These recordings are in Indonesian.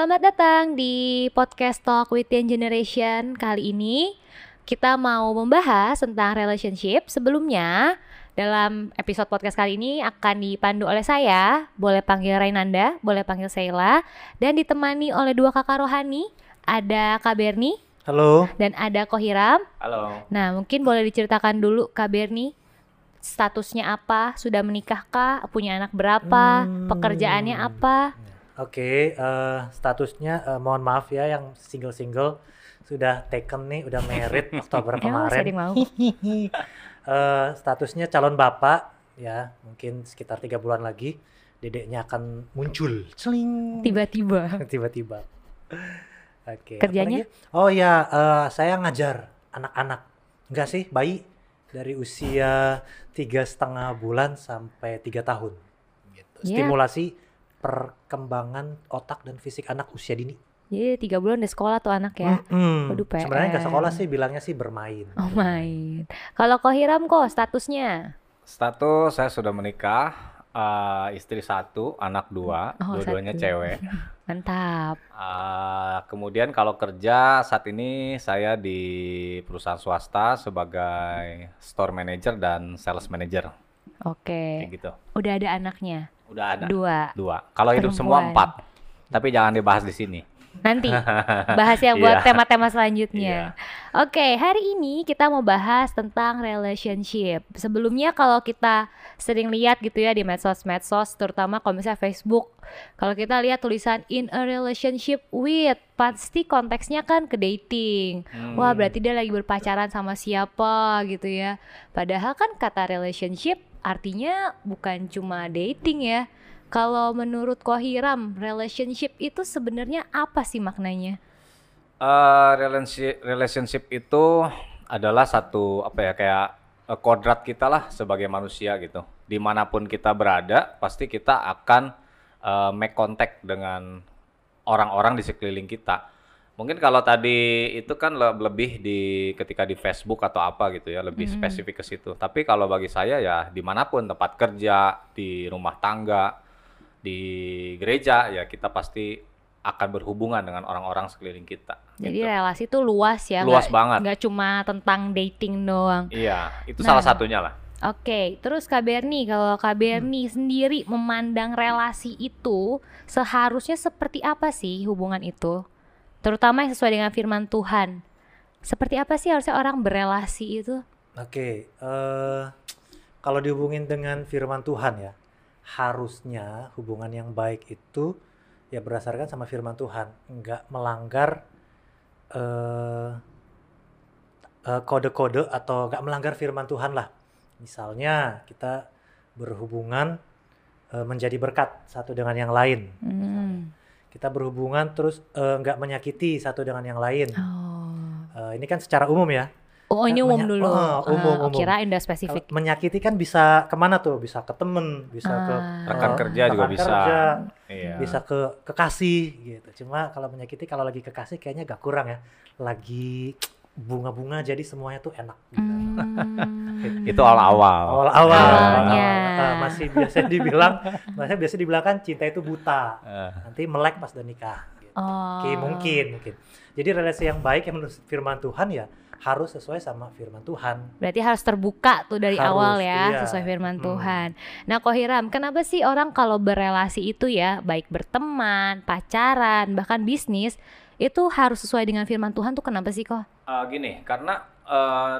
Selamat datang di podcast Talk with Young Generation. Kali ini kita mau membahas tentang relationship. Sebelumnya, dalam episode podcast kali ini akan dipandu oleh saya, boleh panggil Rainanda, boleh panggil Sheila, dan ditemani oleh dua kakak rohani, ada Kak Berni Halo. dan ada Kohiram. Halo. Nah, mungkin boleh diceritakan dulu Kak Berni, statusnya apa, sudah menikahkah, punya anak berapa, Hmm. pekerjaannya apa? Oke, eh, statusnya eh, mohon maaf ya yang single-single sudah taken nih, udah married Oktober kemarin. mau? Eh, statusnya calon bapak ya, mungkin sekitar tiga bulan lagi dedeknya akan muncul. Celing. Tiba-tiba. Tiba-tiba. Oke. Kerjanya? apalagi? Oh ya, eh, saya ngajar anak-anak. Enggak sih, bayi dari usia tiga setengah bulan sampai tiga tahun. Gitu. Ya. Stimulasi perkembangan otak dan fisik anak usia dini. Jadi tiga bulan udah sekolah tuh anak ya. Mm-mm. Waduh, Sebenarnya nggak PR. sekolah sih, bilangnya sih bermain. Oh main. Kalau Kohiram kok statusnya? Status saya sudah menikah, eh, istri satu, anak dua, Oh, dua-duanya cewek. Mantap. Eh, kemudian kalau kerja saat ini saya di perusahaan swasta sebagai store manager dan sales manager, Oke. kayak gitu. Udah ada anaknya. Udah ada Dua. dua. Kalau hidup semua empat, tapi jangan dibahas di sini. Nanti bahas yang buat Iya. tema-tema selanjutnya. Oke, hari ini kita mau bahas tentang relationship. Sebelumnya kalau kita sering lihat gitu ya di medsos-medsos, terutama kalau misalnya Facebook, kalau kita lihat tulisan in a relationship with, pasti konteksnya kan ke dating. Wah, Hmm. berarti dia lagi berpacaran sama siapa gitu ya. Padahal kan kata relationship artinya bukan cuma dating ya. Kalau menurut Kohiram, relationship itu sebenarnya apa sih maknanya? Eh, relationship, itu adalah satu apa ya kayak eh, kodrat kita lah sebagai manusia gitu. Di mana pun kita berada, pasti kita akan eh, make contact dengan orang-orang di sekeliling kita. Mungkin kalau tadi itu kan le- lebih di ketika di Facebook atau apa gitu ya, lebih spesifik ke situ. Tapi kalau bagi saya ya di mana pun tempat kerja, di rumah tangga, di gereja ya kita pasti akan berhubungan dengan orang-orang sekeliling kita. Jadi gitu. relasi itu luas ya, Luas nggak- banget. nggak cuma tentang dating doang. Iya, itu Nah. salah satunya lah. Oke, terus Kak Berni, kalau Kak Berni sendiri memandang relasi itu seharusnya seperti apa sih hubungan itu? Terutama yang sesuai dengan firman Tuhan. Seperti apa sih harusnya orang berelasi itu? Oke, eh, kalau dihubungin dengan firman Tuhan ya, harusnya hubungan yang baik itu ya berdasarkan sama firman Tuhan, nggak melanggar eh, eh, kode-kode atau nggak melanggar firman Tuhan lah. Misalnya kita berhubungan eh, menjadi berkat satu dengan yang lain. Hmm. Kita berhubungan terus eh, nggak menyakiti satu dengan yang lain. Oh. Eh, ini kan secara umum ya. Oh, ini umum Menya- dulu. Oh, umum, Ah, umum. kirain udah Kalau spesifik. menyakiti kan bisa ke mana tuh? Bisa ke temen, bisa ke Ah. Rekan eh, kerja juga rekan bisa. kerja, Iya. bisa ke kekasih gitu. Cuma kalau menyakiti kalau lagi kekasih kayaknya gak kurang ya. Lagi bunga-bunga jadi semuanya tuh enak. Gitu. Hmm. Itu awal-awal. Awal-awal Awalnya. eh, masih biasa dibilang, masih biasa dibilang kan cinta itu buta. Eh, Nanti melek pas udah nikah. Gitu. Oh. Oke, mungkin, mungkin. Jadi relasi yang baik yang menurut firman Tuhan ya harus sesuai sama firman Tuhan. Berarti harus terbuka tuh dari Harus, awal ya, iya. sesuai firman Hmm. Tuhan. Nah, Kohiram, kenapa sih orang kalau berelasi itu ya, baik berteman, pacaran, bahkan bisnis, itu harus sesuai dengan firman Tuhan tuh kenapa sih kok? eh, gini, karena eh,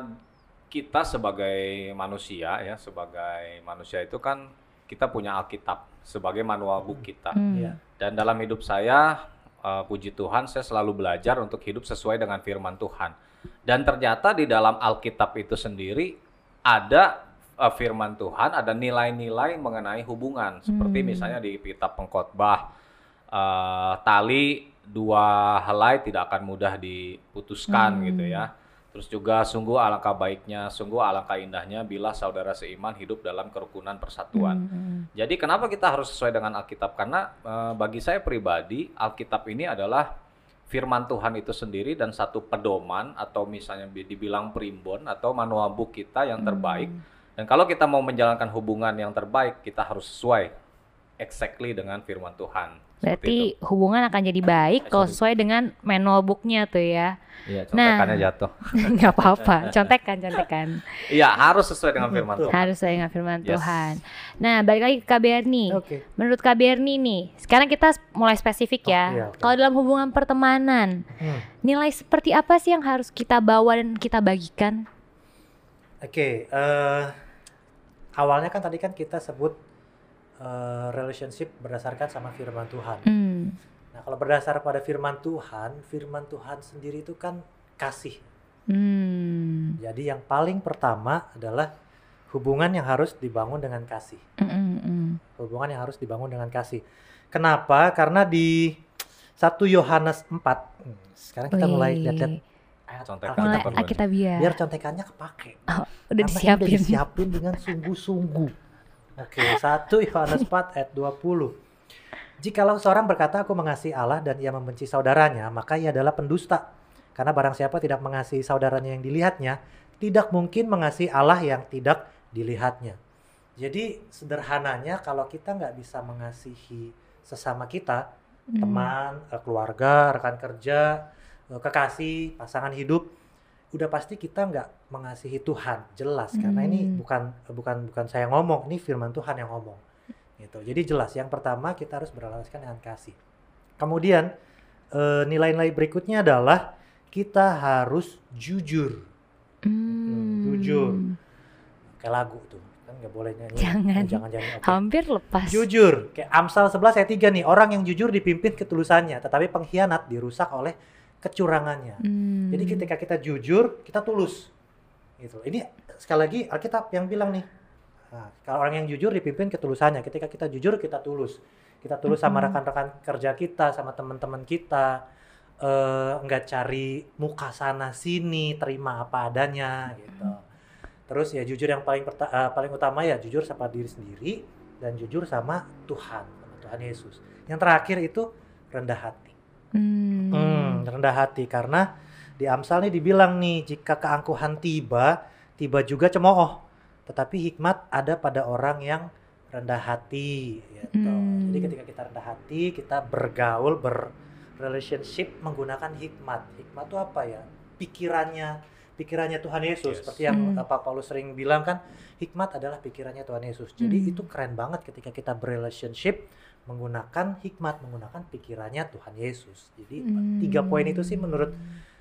kita sebagai manusia ya, sebagai manusia itu kan kita punya Alkitab sebagai manual book kita. Hmm. Iya. Dan dalam hidup saya, eh, puji Tuhan, saya selalu belajar untuk hidup sesuai dengan firman Tuhan. Dan ternyata di dalam Alkitab itu sendiri ada eh, firman Tuhan, ada nilai-nilai mengenai hubungan. Seperti Hmm. misalnya di kitab pengkhotbah, eh, tali dua helai tidak akan mudah diputuskan Hmm. gitu ya. Terus juga sungguh alangkah baiknya, sungguh alangkah indahnya bila saudara seiman hidup dalam kerukunan persatuan. Hmm. Jadi kenapa kita harus sesuai dengan Alkitab? Karena eh, bagi saya pribadi, Alkitab ini adalah firman Tuhan itu sendiri dan satu pedoman atau misalnya bi- dibilang primbon atau manual book kita yang terbaik. Dan kalau kita mau menjalankan hubungan yang terbaik, kita harus sesuai exactly dengan firman Tuhan. Berarti hubungan akan jadi baik kalau sesuai dengan manual booknya tuh ya. Iya, Nah. contekannya jatuh. Nggak apa-apa, contekan, contekan. Iya, harus sesuai dengan firman. Tuhan. Harus sesuai dengan firman Yes. Tuhan. Nah, balik lagi ke Kak Berni. Oke. Menurut Kak Berni nih, sekarang kita mulai spesifik Oh, ya. iya, oke. Kalau dalam hubungan pertemanan, Hmm. nilai seperti apa sih yang harus kita bawa dan kita bagikan? Oke, eh, awalnya kan tadi kan kita sebut eh, relationship berdasarkan sama firman Tuhan. Hmm. Nah, kalau berdasar pada firman Tuhan, firman Tuhan sendiri itu kan kasih. Hmm. Jadi yang paling pertama adalah hubungan yang harus dibangun dengan kasih. Mm, mm, mm. Hubungan yang harus dibangun dengan kasih. Kenapa? Karena di 1 Yohanes 4. hmm, Sekarang kita mulai Wih. lihat-lihat ayat Contekan. Mulai Alkitab. Alkitab. kita biar. Biar contekannya kepake. udah Karena disiapin. Udah disiapin dengan sungguh-sungguh. Oke, 1 Yohanes 4 ayat 20. Jikalau seorang berkata aku mengasihi Allah dan ia membenci saudaranya, maka ia adalah pendusta. Karena barang siapa tidak mengasihi saudaranya yang dilihatnya, tidak mungkin mengasihi Allah yang tidak dilihatnya. Jadi sederhananya kalau kita nggak bisa mengasihi sesama kita, Hmm. teman, eh, keluarga, rekan kerja, eh, kekasih, pasangan hidup, udah pasti kita nggak mengasihi Tuhan, jelas karena ini Hmm. bukan bukan bukan saya ngomong, ini firman Tuhan yang ngomong. Gitu. Jadi jelas yang pertama kita harus beralaskan dengan kasih. Kemudian eh, nilai-nilai berikutnya adalah kita harus jujur. Hmm. jujur. Kayak lagu tuh, kan nggak boleh nyanyi. Jangan. Eh, jangan jangan. Oke. Hampir lepas. Jujur, kayak Amsal 11 ayat 3 nih, orang yang jujur dipimpin ketulusannya, tetapi pengkhianat dirusak oleh kecurangannya. Hmm. Jadi ketika kita jujur, kita tulus. Gitu. Ini sekali lagi Alkitab yang bilang nih. Nah, kalau orang yang jujur dipimpin ketulusannya. Ketika kita jujur, kita tulus. Kita tulus sama Mhm. rekan-rekan kerja kita, sama teman-teman kita. Nggak cari muka sana sini, terima apa adanya gitu. Terus ya jujur yang paling eh, paling utama ya jujur sama diri sendiri dan jujur sama Tuhan, sama Tuhan Yesus. Yang terakhir itu rendah hati. Hmm. Hmm, rendah hati karena di Amsal nih dibilang nih jika keangkuhan tiba, tiba juga cemooh. Tetapi hikmat ada pada orang yang rendah hati gitu. Hmm. Jadi ketika kita rendah hati, kita bergaul, berrelationship menggunakan hikmat. Hikmat itu apa ya? Pikirannya pikirannya Tuhan Yesus Yes. seperti yang Hmm. Pak Paulus sering bilang kan hikmat adalah pikirannya Tuhan Yesus. Jadi Hmm. itu keren banget ketika kita berrelationship menggunakan hikmat, menggunakan pikirannya Tuhan Yesus. Jadi Hmm. tiga poin itu sih menurut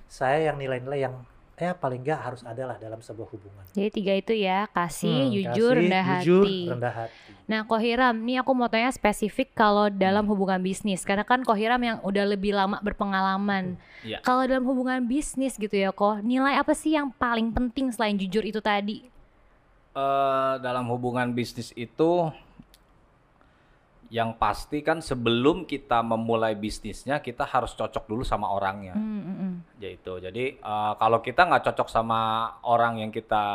saya yang nilai-nilai yang ya paling nggak harus ada lah dalam sebuah hubungan. Jadi tiga itu ya, kasih, Hmm, jujur, kasih, rendah jujur, hati. rendah hati. Nah, Kohiram, nih aku mau tanya spesifik kalau dalam Hmm. hubungan bisnis. Karena kan Kohiram yang udah lebih lama berpengalaman. Iya. Kalau dalam hubungan bisnis gitu ya, Ko, nilai apa sih yang paling penting selain jujur itu tadi? Eh, dalam hubungan bisnis itu yang pasti kan sebelum kita memulai bisnisnya kita harus cocok dulu sama orangnya Hmm, hmm, hmm. yaitu jadi eh, kalau kita nggak cocok sama orang yang kita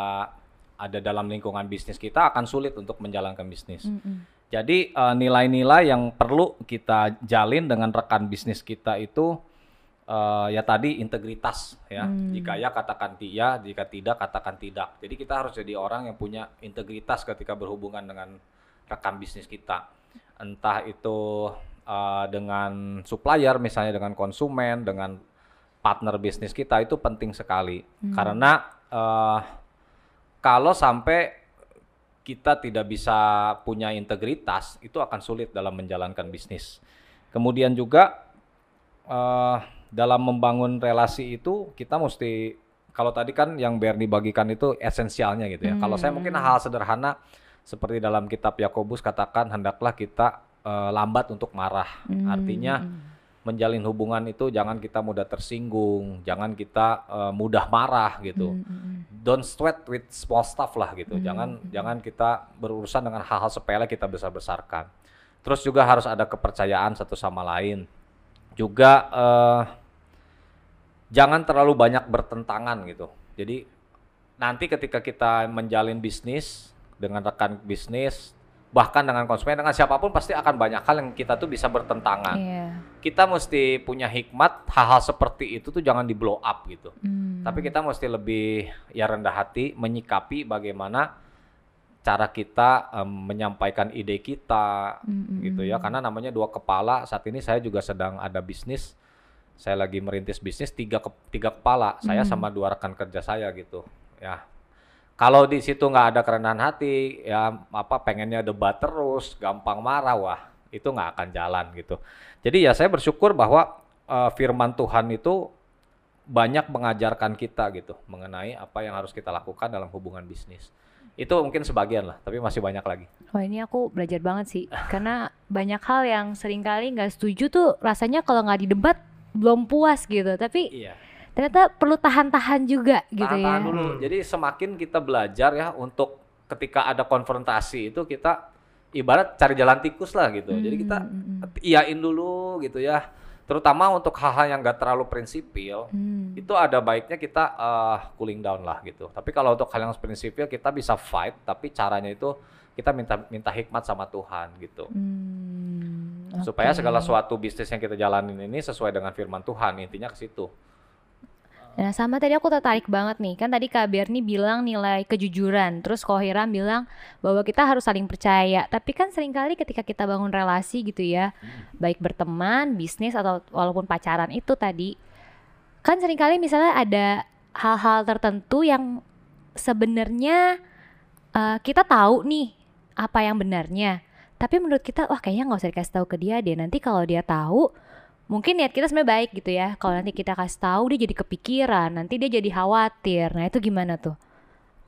ada dalam lingkungan bisnis kita akan sulit untuk menjalankan bisnis Hmm, hmm. jadi eh, nilai-nilai yang perlu kita jalin dengan rekan bisnis kita itu eh, ya tadi integritas ya. Hmm. Jika ya katakan iya, jika tidak katakan tidak. Jadi kita harus jadi orang yang punya integritas ketika berhubungan dengan rekan bisnis kita. Entah itu eh, dengan supplier misalnya dengan konsumen, dengan partner bisnis kita itu penting sekali. Hmm. Karena eh, kalau sampai kita tidak bisa punya integritas, itu akan sulit dalam menjalankan bisnis. Kemudian juga eh, dalam membangun relasi itu kita mesti kalau tadi kan yang Bernie bagikan itu esensialnya gitu ya. Kalau saya mungkin Hmm. hal sederhana seperti dalam kitab Yakobus katakan hendaklah kita eh, lambat untuk marah. Hmm, Artinya hmm, menjalin hubungan itu jangan kita mudah tersinggung, jangan kita eh, mudah marah gitu hmm, hmm, hmm. don't sweat with small stuff lah gitu. Hmm. Jangan jangan kita berurusan dengan hal-hal sepele kita besar-besarkan. Terus juga harus ada kepercayaan satu sama lain. Juga eh, jangan terlalu banyak bertentangan gitu. Jadi nanti ketika kita menjalin bisnis dengan rekan bisnis bahkan dengan konsumen dengan siapa pun pasti akan banyak hal yang kita tuh bisa bertentangan. Iya. Kita mesti punya hikmat hal-hal seperti itu tuh jangan di blow up gitu. Hmm. Tapi kita mesti lebih ya rendah hati menyikapi bagaimana cara kita em, menyampaikan ide kita Mm-mm. gitu ya karena namanya dua kepala saat ini saya juga sedang ada bisnis saya lagi merintis bisnis tiga ke- tiga kepala saya Hmm. sama dua rekan kerja saya gitu ya kalau di situ nggak ada kerendahan hati ya apa pengennya debat terus gampang marah wah itu nggak akan jalan gitu. Jadi ya saya bersyukur bahwa eh, firman Tuhan itu banyak mengajarkan kita gitu mengenai apa yang harus kita lakukan dalam hubungan bisnis. Itu mungkin sebagian lah tapi masih banyak lagi. Wah ini aku belajar banget sih karena banyak hal yang sering kali nggak setuju tuh rasanya kalau nggak didebat belum puas gitu. Tapi iya ternyata perlu tahan-tahan juga gitu tahan-tahan ya. dulu. Hmm. Jadi semakin kita belajar ya untuk ketika ada konfrontasi itu kita ibarat cari jalan tikus lah gitu. Jadi kita Hmm, hmm, iyain dulu gitu ya. Terutama untuk hal-hal yang gak terlalu prinsipil, hmm. itu ada baiknya kita eh, cooling down lah gitu. Tapi kalau untuk hal yang prinsipil kita bisa fight, tapi caranya itu kita minta minta hikmat sama Tuhan gitu. Hmm, Supaya oke. segala suatu bisnis yang kita jalanin ini sesuai dengan firman Tuhan, intinya ke situ. Nah sama tadi aku tertarik banget nih. Kan tadi Kak Berni bilang nilai kejujuran. Terus Kohiram bilang bahwa kita harus saling percaya. Tapi kan sering kali ketika kita bangun relasi gitu ya baik berteman bisnis atau walaupun pacaran itu tadi kan sering kali misalnya ada hal-hal tertentu yang sebenarnya eh, kita tahu nih apa yang benarnya. Tapi menurut kita wah kayaknya nggak usah dikasih tahu ke dia deh. Nanti kalau dia tahu mungkin niat kita sebenarnya baik gitu ya kalau nanti kita kasih tahu dia jadi kepikiran nanti dia jadi khawatir nah itu gimana tuh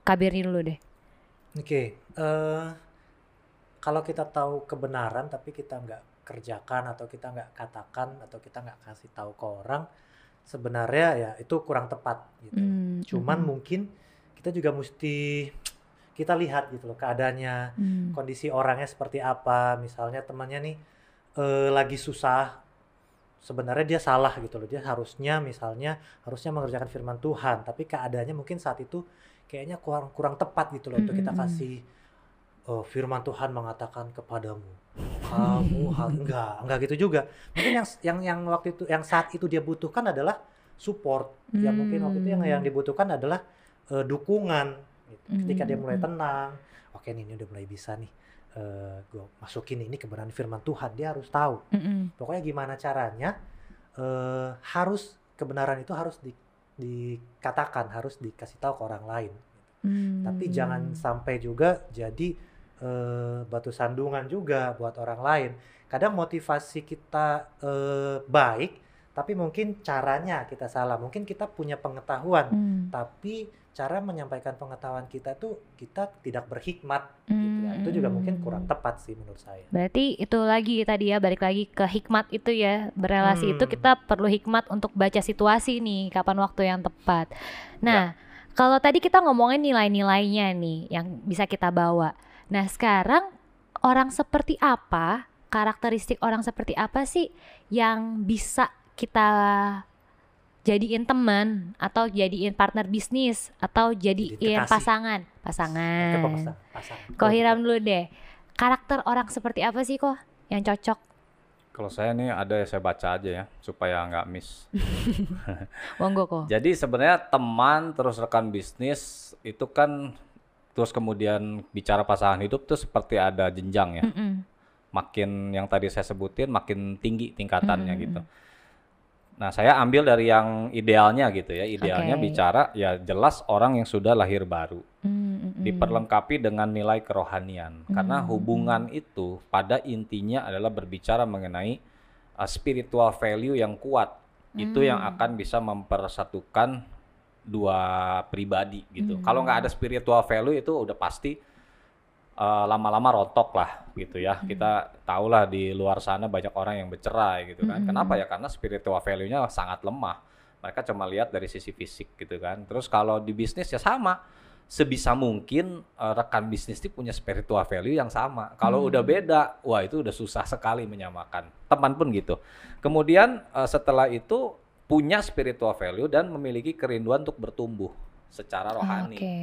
kabarin dulu deh Oke, eh, kalau kita tahu kebenaran tapi kita nggak kerjakan atau kita nggak katakan atau kita nggak kasih tahu ke orang, sebenarnya ya itu kurang tepat gitu. Hmm, Cuman hmm, mungkin kita juga mesti kita lihat gitu loh keadaannya, hmm. kondisi orangnya seperti apa. Misalnya temannya nih eh, lagi susah, sebenarnya dia salah gitu loh. Dia harusnya misalnya harusnya mengerjakan firman Tuhan, tapi keadaannya mungkin saat itu kayaknya kurang kurang tepat gitu loh untuk kita kasih eh, firman Tuhan mengatakan kepadamu kamu hal enggak enggak gitu juga mungkin yang yang yang waktu itu yang saat itu dia butuhkan adalah support ya mungkin waktu itu yang yang Hmm. dibutuhkan adalah eh, dukungan gitu. ketika dia mulai Hmm. tenang oke nih ini udah mulai bisa nih eh gue masukin ini kebenaran firman Tuhan dia harus tahu Mm-mm. pokoknya gimana caranya eh harus kebenaran itu harus di, dikatakan harus dikasih tahu ke orang lain Hmm. tapi jangan sampai juga jadi eh, batu sandungan juga buat orang lain kadang motivasi kita eh, baik tapi mungkin caranya kita salah mungkin kita punya pengetahuan Hmm. tapi cara menyampaikan pengetahuan kita tuh kita tidak berhikmat gitu ya. itu juga mungkin kurang Hmm. tepat sih menurut saya Berarti itu lagi tadi ya balik lagi ke hikmat itu ya berrelasi itu Hmm. kita perlu hikmat untuk baca situasi nih kapan waktu yang tepat. Nah kalau tadi kita ngomongin nilai-nilainya nih yang bisa kita bawa. Nah sekarang orang seperti apa karakteristik orang seperti apa sih yang bisa kita jadiin teman atau jadiin partner bisnis atau jadiin kekasih. pasangan pasangan. Kok Hiram dulu deh. Karakter orang seperti apa sih kok yang cocok? Kalau saya nih ada yang saya baca aja ya supaya nggak miss. Monggo kok. Jadi sebenarnya teman terus rekan bisnis itu kan terus kemudian bicara pasangan hidup tuh seperti ada jenjang ya. Mm-mm. Makin yang tadi saya sebutin makin tinggi tingkatannya Mm-mm. gitu. Nah, saya ambil dari yang idealnya gitu ya. Idealnya Oke. bicara ya jelas orang yang sudah lahir baru. Mm-mm. diperlengkapi dengan nilai kerohanian karena Hmm. hubungan itu pada intinya adalah berbicara mengenai uh, spiritual value yang kuat itu yang Hmm. akan bisa mempersatukan dua pribadi gitu Hmm. kalau nggak ada spiritual value itu udah pasti uh, lama-lama rontok lah gitu ya Hmm. kita tahulah di luar sana banyak orang yang bercerai gitu kan Hmm. kenapa ya karena spiritual value-nya sangat lemah mereka cuma lihat dari sisi fisik gitu kan terus kalau di bisnis ya sama sebisa mungkin eh, rekan bisnis itu punya spiritual value yang sama. Kalau Hmm. udah beda, wah itu udah susah sekali menyamakan. Teman pun gitu. Kemudian eh, setelah itu punya spiritual value dan memiliki kerinduan untuk bertumbuh secara rohani. Oke.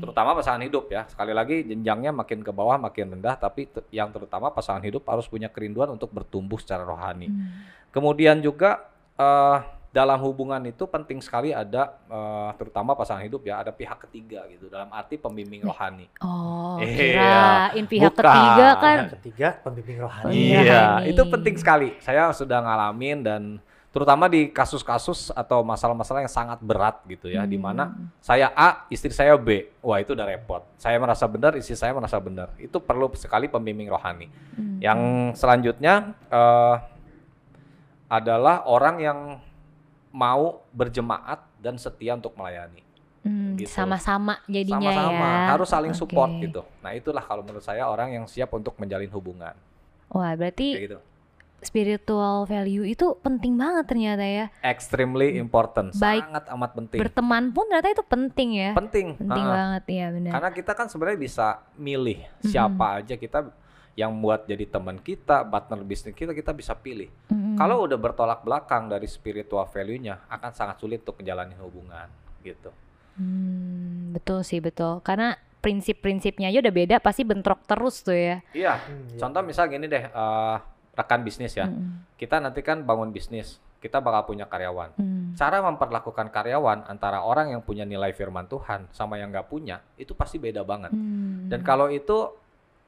Terutama pasangan hidup ya. Sekali lagi jenjangnya makin ke bawah makin rendah, tapi yang terutama pasangan hidup harus punya kerinduan untuk bertumbuh secara rohani. Hmm. Kemudian juga eh, dalam hubungan itu penting sekali ada eh, terutama pasangan hidup ya ada pihak ketiga gitu dalam arti pembimbing rohani. Oh, Iya, kirain pihak bukan. ketiga kan. Yang ketiga pembimbing rohani. Iya, rohani. itu penting sekali. Saya sudah ngalamin dan terutama di kasus-kasus atau masalah-masalah yang sangat berat gitu ya, di mana Hmm. saya A, istri saya B. Wah, itu udah repot. Saya merasa benar, istri saya merasa benar. Itu perlu sekali pembimbing rohani. Hmm. Yang selanjutnya eh, adalah orang yang mau berjemaat dan setia untuk melayani. Hmm, gitu. sama-sama jadinya Sama-sama, ya. harus saling support Oke. gitu. Nah, itulah kalau menurut saya orang yang siap untuk menjalin hubungan. Wah, berarti gitu. Spiritual value itu penting banget ternyata ya. Extremely important, Baik. sangat amat penting. Berteman pun ternyata itu penting ya. penting. Penting ha-ha. banget ya benar. Karena kita kan sebenarnya bisa milih siapa aja kita yang buat jadi teman kita, partner bisnis kita, kita bisa pilih. Mm-mm. Kalau udah bertolak belakang dari spiritual value-nya, akan sangat sulit untuk menjalani hubungan gitu. Hmm, betul sih betul. Karena prinsip-prinsipnya aja udah beda, pasti bentrok terus tuh ya. Iya. Hmm, iya. Contoh misal gini deh, eh, rekan bisnis ya. Mm-mm. Kita nanti kan bangun bisnis, kita bakal punya karyawan. Hmm. Cara memperlakukan karyawan antara orang yang punya nilai firman Tuhan sama yang nggak punya, itu pasti beda banget. Hmm. Dan kalau itu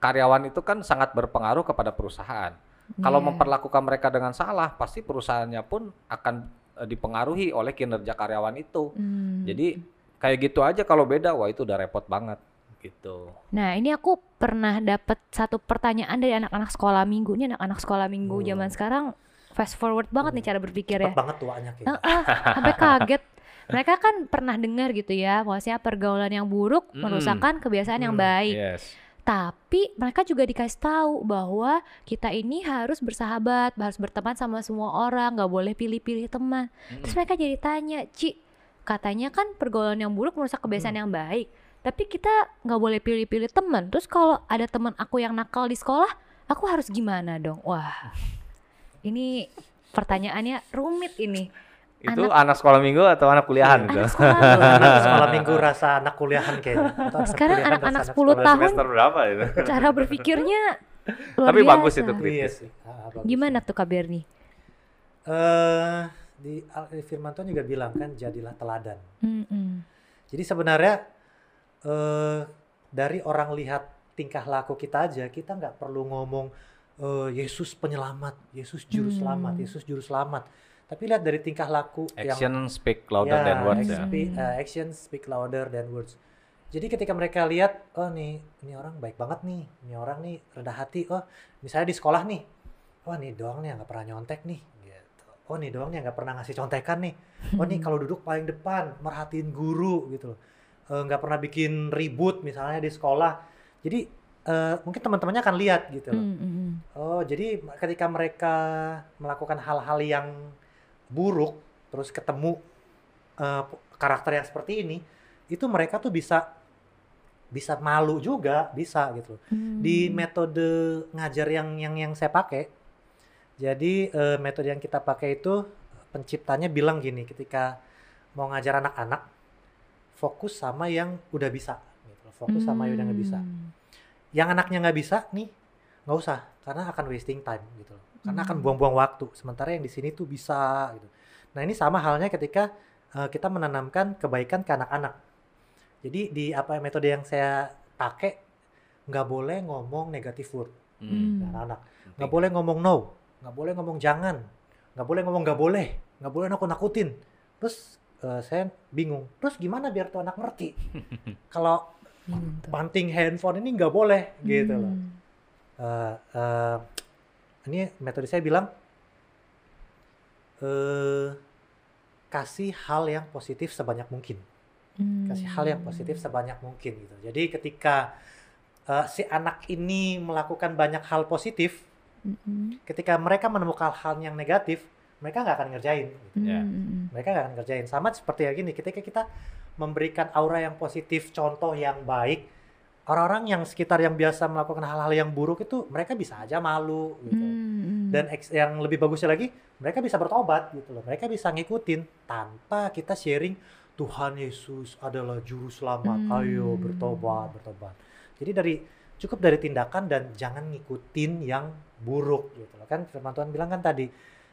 karyawan itu kan sangat berpengaruh kepada perusahaan. Kalau Iya. memperlakukan mereka dengan salah, pasti perusahaannya pun akan eh, dipengaruhi oleh kinerja karyawan itu. Hmm. Jadi kayak gitu aja kalau beda, wah itu udah repot banget gitu. Nah, ini aku pernah dapat satu pertanyaan dari anak-anak sekolah minggu. Ini anak-anak sekolah minggu Hmm. zaman sekarang fast forward banget nih cara berpikir ya. Cepet banget tuanya kayaknya. Ah, ah, sampai kaget. Mereka kan pernah dengar gitu ya, maksudnya pergaulan yang buruk Mm-mm. merusakkan kebiasaan yang Hmm, baik. Yes. Tapi mereka juga dikasih tahu bahwa kita ini harus bersahabat, harus berteman sama semua orang, nggak boleh pilih-pilih teman. Mm-mm. Terus mereka jadi tanya, Ci, katanya kan pergaulan yang buruk merusak kebiasaan Hmm. yang baik. Tapi kita nggak boleh pilih-pilih teman. Terus kalau ada teman aku yang nakal di sekolah, aku harus gimana dong? Wah, ini pertanyaannya rumit ini. Itu anak, sekolah minggu atau anak kuliahan gitu? Anak sekolah. Anak sekolah minggu rasa anak kuliahan kayaknya. Atau anak Sekarang anak-anak anak 10 sekolah. tahun Semester berapa itu? cara berpikirnya luar Tapi bagus biasa. itu, Kri. Iya sih. Ah, bagus. Gimana tuh Kak Berni? Eh, di Al- di Firman Tuhan juga bilang kan jadilah teladan. Mm-mm. Jadi sebenarnya eh dari orang lihat tingkah laku kita aja, kita nggak perlu ngomong eh, Yesus penyelamat, Yesus juru Hmm. selamat, Yesus juru selamat. Tapi lihat dari tingkah laku Action speak louder ya, than words ya. eh, action speak louder than words. Jadi ketika mereka lihat, oh nih, ini orang baik banget nih, ini orang nih rendah hati. Oh, misalnya di sekolah nih, oh nih doang nih yang nggak pernah nyontek nih. Gitu. Oh nih doang nih yang nggak pernah ngasih contekan nih. Oh nih kalau duduk paling depan, merhatiin guru gitu loh. Eh, nggak pernah bikin ribut misalnya di sekolah. Jadi eh, mungkin teman-temannya akan lihat gitu loh. Mm-mm. Oh, jadi ketika mereka melakukan hal-hal yang buruk, terus ketemu eh, karakter yang seperti ini, itu mereka tuh bisa bisa malu juga, bisa gitu. loh. Di Hmm. metode ngajar yang yang yang saya pakai, jadi eh, metode yang kita pakai itu penciptanya bilang gini, ketika mau ngajar anak-anak, fokus sama yang udah bisa, gitu. loh. Fokus sama yang udah nggak bisa Hmm. yang anaknya nggak bisa nih nggak usah karena akan wasting time gitu loh karena akan Hmm. buang-buang waktu sementara yang di sini tuh bisa gitu nah ini sama halnya ketika eh, kita menanamkan kebaikan ke anak-anak jadi di apa metode yang saya pakai nggak boleh ngomong negatif word Hmm. Anak-anak nggak boleh ngomong no nggak boleh ngomong jangan nggak boleh ngomong nggak boleh nggak boleh nakut-nakutin terus eh, saya bingung terus gimana biar tuh anak ngerti kalau tuh. banting handphone ini nggak boleh gitu loh Hmm. Eh, eh, ini metode saya bilang eh kasih hal yang positif sebanyak mungkin kasih hal yang positif sebanyak mungkin gitu jadi ketika eh, si anak ini melakukan banyak hal positif Mm-mm. ketika mereka menemukan hal yang negatif mereka nggak akan ngerjain gitu. Ya. Mm-mm. mereka nggak akan ngerjain sama seperti yang gini ketika kita memberikan aura yang positif contoh yang baik orang-orang yang sekitar yang biasa melakukan hal-hal yang buruk itu mereka bisa aja malu gitu Mm-mm. dan yang lebih bagusnya lagi mereka bisa bertobat gitu loh mereka bisa ngikutin tanpa kita sharing Tuhan Yesus adalah juru selamat Hmm. ayo bertobat bertobat jadi dari cukup dari tindakan dan jangan ngikutin yang buruk gitu loh kan firman Tuhan bilang kan tadi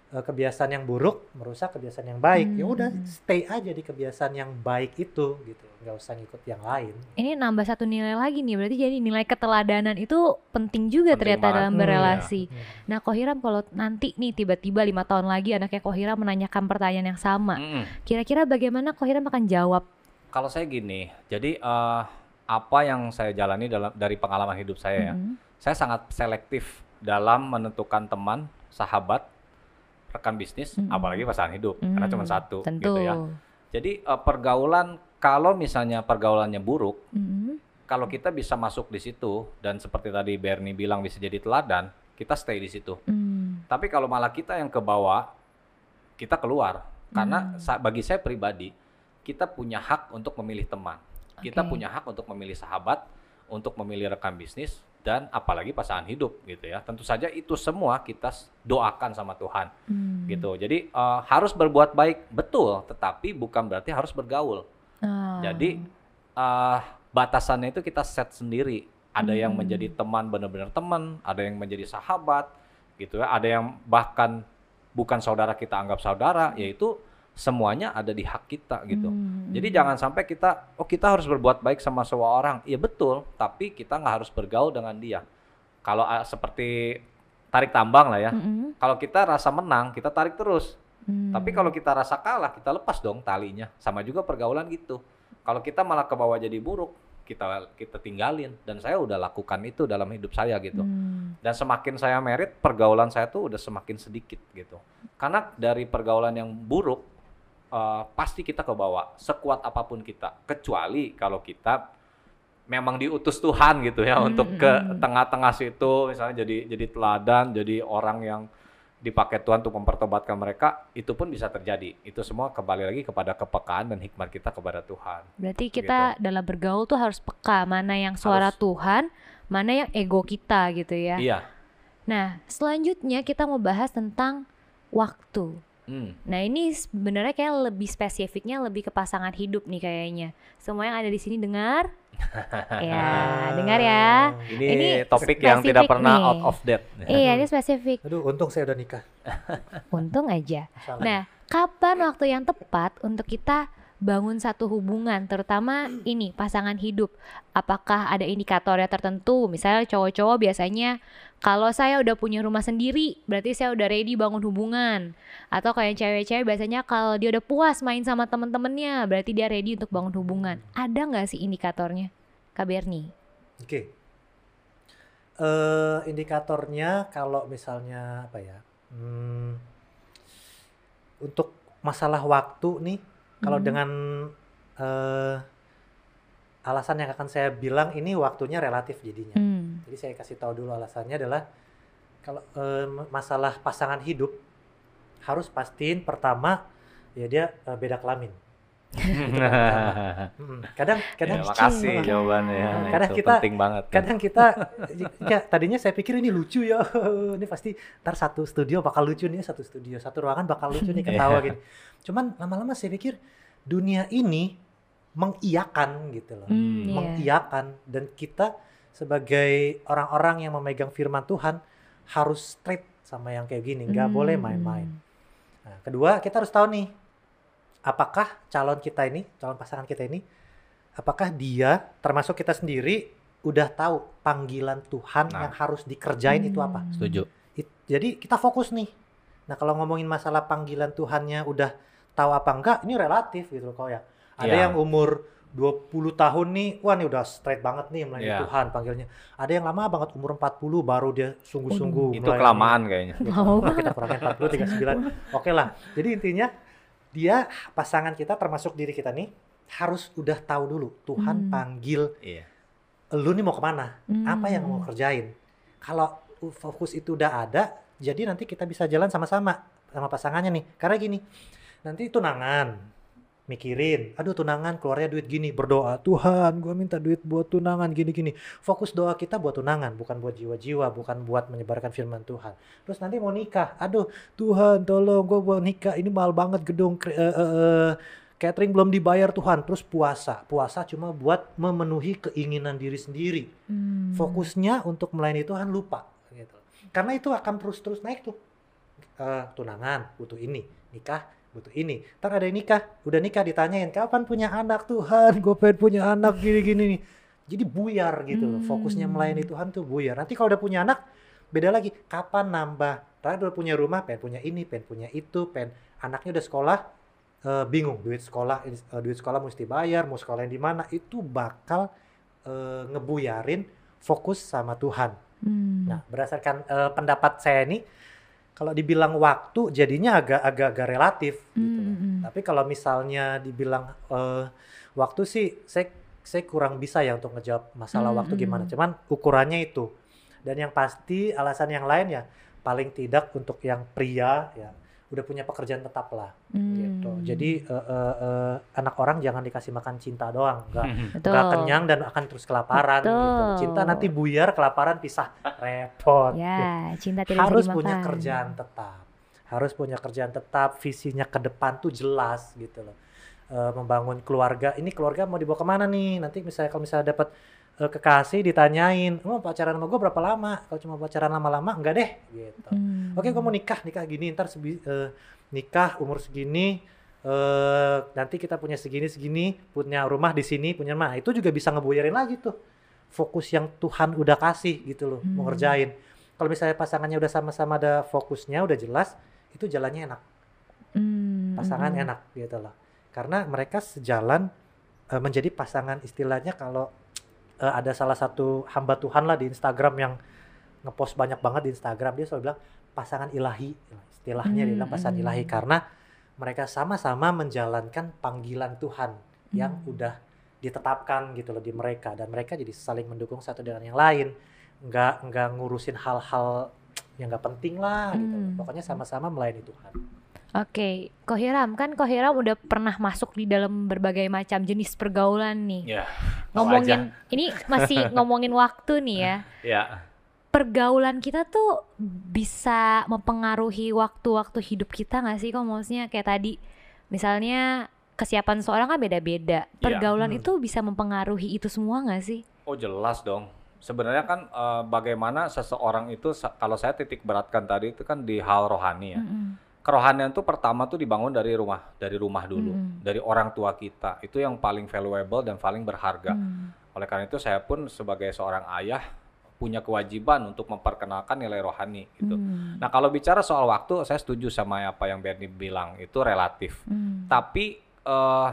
kebiasaan yang buruk merusak kebiasaan yang baik ya udah Hmm. stay aja di kebiasaan yang baik itu gitu nggak usah ngikut yang lain Ini nambah satu nilai lagi nih, berarti jadi nilai keteladanan itu penting juga Penting ternyata banget. dalam Hmm, berelasi. Hmm. Nah, Kohiram kalau nanti nih tiba-tiba lima tahun lagi anaknya Kohiram menanyakan pertanyaan yang sama, Mm-mm. kira-kira bagaimana Kohiram akan jawab? Kalau saya gini, jadi eh, apa yang saya jalani dalam dari pengalaman hidup saya ya, Mm-mm. saya sangat selektif dalam menentukan teman, sahabat, rekan bisnis, Mm-mm. apalagi pasangan hidup, karena Hmm, cuma satu Tentu. gitu ya. Jadi eh, pergaulan kalau misalnya pergaulannya buruk, Mm-mm. kalau kita bisa masuk di situ dan seperti tadi Bernie bilang bisa jadi teladan, kita stay di situ. Mm. Tapi kalau malah kita yang ke bawah, kita keluar. Karena Hmm. bagi saya pribadi, kita punya hak untuk memilih teman. Kita Oke. punya hak untuk memilih sahabat, untuk memilih rekan bisnis, dan apalagi pasangan hidup gitu ya. Tentu saja itu semua kita doakan sama Tuhan Mm. gitu. Jadi eh, harus berbuat baik, betul. Tetapi bukan berarti harus bergaul. Ah. Jadi eh, batasannya itu kita set sendiri. Ada yang Hmm. menjadi teman benar-benar teman, ada yang menjadi sahabat, gitu ya. Ada yang bahkan bukan saudara kita anggap saudara, yaitu semuanya ada di hak kita gitu. Mm. Jadi jangan sampai kita, oh kita harus berbuat baik sama semua orang. Iya betul, tapi kita nggak harus bergaul dengan dia. Kalau ah, seperti tarik tambang lah ya. Mm-mm. Kalau kita rasa menang, kita tarik terus. Mm. Tapi kalau kita rasa kalah, kita lepas dong talinya. Sama juga pergaulan gitu. Kalau kita malah ke bawah jadi buruk, kita kita tinggalin. Dan saya udah lakukan itu dalam hidup saya gitu. Mm. Dan semakin saya merit, pergaulan saya tuh udah semakin sedikit gitu. Karena dari pergaulan yang buruk, eh, pasti kita ke bawah. Sekuat apa pun kita. Kecuali kalau kita memang diutus Tuhan gitu ya Hmm, untuk hmm, ke hmm. tengah-tengah situ misalnya jadi jadi teladan jadi orang yang dipakai Tuhan untuk mempertobatkan mereka itu pun bisa terjadi itu semua kembali lagi kepada kepekaan dan hikmat kita kepada Tuhan Berarti kita dalam bergaul tuh harus peka mana yang suara Harus. Tuhan, mana yang ego kita gitu ya. iya Nah, selanjutnya kita mau bahas tentang waktu. Hmm. Nah, ini sebenarnya kayak lebih spesifiknya lebih ke pasangan hidup nih kayaknya. Semua yang ada di sini dengar? ya, dengar ya. ini, Ini topik yang tidak pernah nih. out of date Iya, ini spesifik. aduh untung saya udah nikah Untung aja. Salah. Nah, kapan waktu yang tepat untuk kita bangun satu hubungan, terutama ini pasangan hidup? Apakah ada indikatornya tertentu? Misalnya cowok-cowok biasanya kalau saya udah punya rumah sendiri, berarti saya udah ready bangun hubungan. Atau kayak cewek-cewek biasanya kalau dia udah puas main sama temen-temennya, berarti dia ready untuk bangun hubungan. Ada nggak sih indikatornya, Kak Berni? Oke. Eh indikatornya kalau misalnya apa ya? hmm, untuk masalah waktu nih, kalau Mhm. dengan eh alasan yang akan saya bilang ini waktunya relatif jadinya. Hmm. Jadi saya kasih tahu dulu alasannya adalah kalau eh, masalah pasangan hidup harus pastiin pertama ya dia eh, beda kelamin. Mm-mm. Kadang kadang ya, makasih Cing. jawabannya Nah, kadang itu kita- penting banget kadang kita ya tadinya saya pikir ini lucu ya ini pasti ntar satu studio bakal lucu nih satu studio satu ruangan bakal lucu nih ketawa gini cuman lama-lama saya pikir dunia ini mengiyakan gitu loh Hmm, iya. mengiyakan dan kita sebagai orang-orang yang memegang firman Tuhan harus straight sama yang kayak gini nggak Hmm. boleh main-main nah kedua kita harus tahu nih apakah calon kita ini calon pasangan kita ini apakah dia termasuk kita sendiri udah tahu panggilan Tuhan Nah. yang harus dikerjain itu apa Hmm. setuju It- jadi kita fokus nih nah kalau ngomongin masalah panggilan Tuhannya udah tahu apa enggak ini relatif gitu loh kok ya ada Iya. yang umur 20 tahun nih wah nih udah straight banget nih melayani Iya. Tuhan panggilnya ada yang lama banget umur 40 baru dia sungguh-sungguh itu kelamaan kayaknya Gitu. Mau Nah, kita kurangin 40 39 oke lah jadi intinya dia pasangan kita termasuk diri kita nih harus udah tahu dulu Tuhan Hmm. panggil iya lu nih mau ke mana apa yang Hmm. mau kerjain kalau fokus itu udah ada jadi nanti kita bisa jalan sama-sama sama pasangannya nih karena gini nanti tunangan mikirin aduh tunangan keluarnya duit gini berdoa Tuhan gua minta duit buat tunangan gini-gini fokus doa kita buat tunangan bukan buat jiwa-jiwa bukan buat menyebarkan firman Tuhan terus nanti mau nikah aduh Tuhan tolong gua mau nikah ini mahal banget gedung eh, eh, eh, catering belum dibayar Tuhan terus puasa puasa cuma buat memenuhi keinginan diri sendiri Hmm. fokusnya untuk melayani Tuhan lupa gitu. Karena itu akan terus-terus naik tuh. eh, tunangan butuh ini, nikah butuh ini. Ntar ada yang nikah, udah nikah ditanyain kapan punya anak Tuhan, gue pengen punya anak gini-gini nih. Jadi buyar gitu loh, fokusnya Hmm. melayani Tuhan tuh buyar. Nanti kalau udah punya anak, beda lagi. Kapan nambah? Ntar udah punya rumah, pengen punya ini, pengen punya itu, pengen anaknya udah sekolah, eh, bingung duit sekolah, eh, duit sekolah mesti bayar, mau sekolah yang di mana, itu bakal eh, ngebuyarin fokus sama Tuhan. Hmm. Nah, berdasarkan eh, pendapat saya ini, kalau dibilang waktu jadinya agak agak agak relatif gitu. loh. Hmm. Tapi kalau misalnya dibilang eh, waktu sih, saya saya kurang bisa ya untuk ngejawab masalah Hmm, waktu hmm. gimana. Cuman ukurannya itu. Dan yang pasti alasan yang lain ya paling tidak untuk yang pria ya udah punya pekerjaan tetap lah gitu. Hmm. Jadi eh, eh, eh, anak orang jangan dikasih makan cinta doang, enggak Betul. nggak kenyang dan akan terus kelaparan gitu. Betul. Cinta nanti buyar, kelaparan pisah, repot. Ya, cinta tidak harus punya kerjaan tetap. Harus punya kerjaan tetap, visinya ke depan tuh jelas gitu loh. Eh, membangun keluarga, ini keluarga mau dibawa ke mana nih? Nanti misalnya kalau misalnya dapat kekasih ditanyain, mau pacaran sama gue berapa lama? Kalau cuma pacaran lama-lama, enggak deh gitu. Hmm. Oke, gue mau nikah, nikah gini, ntar sebi- eh, nikah umur segini, eh nanti kita punya segini segini, punya rumah di sini, punya rumah. Itu juga bisa ngebuyarin lagi tuh. Fokus yang Tuhan udah kasih gitu loh, mau Hmm. ngerjain. Kalau misalnya pasangannya udah sama-sama ada fokusnya, udah jelas, itu jalannya enak. Hmm, Pasangan hmm. enak gitu loh. Karena mereka sejalan eh, menjadi pasangan istilahnya kalau eh, ada salah satu hamba Tuhan lah di Instagram yang ngepost banyak banget di Instagram dia selalu bilang pasangan ilahi istilahnya dia bilang pasangan Hmm. ilahi karena mereka sama-sama menjalankan panggilan Tuhan yang Hmm. udah ditetapkan gitu loh di mereka dan mereka jadi saling mendukung satu dengan yang lain nggak nggak ngurusin hal-hal yang nggak penting lah gitu. Hmm. pokoknya sama-sama melayani Tuhan Oke, Kohiram kan Kohiram udah pernah masuk di dalam berbagai macam jenis pergaulan nih. Ya, tahu ngomongin ini masih ngomongin waktu nih ya. ya. Pergaulan kita tuh bisa mempengaruhi waktu-waktu hidup kita nggak sih? Kok maksudnya kayak tadi misalnya kesiapan seorang kan beda-beda. Iya. Pergaulan Hmm. itu bisa mempengaruhi itu semua nggak sih? Oh jelas dong. Sebenarnya kan eh, bagaimana seseorang itu kalau saya titik beratkan tadi itu kan di hal rohani ya. Mm-mm. Kerohanian itu pertama tuh dibangun dari rumah, dari rumah dulu, Mm. dari orang tua kita. Itu yang paling valuable dan paling berharga. Hmm. Oleh karena itu saya pun sebagai seorang ayah punya kewajiban untuk memperkenalkan nilai rohani gitu. Hmm. Nah, kalau bicara soal waktu, saya setuju sama apa yang Bernie bilang, itu relatif. Hmm. Tapi eh,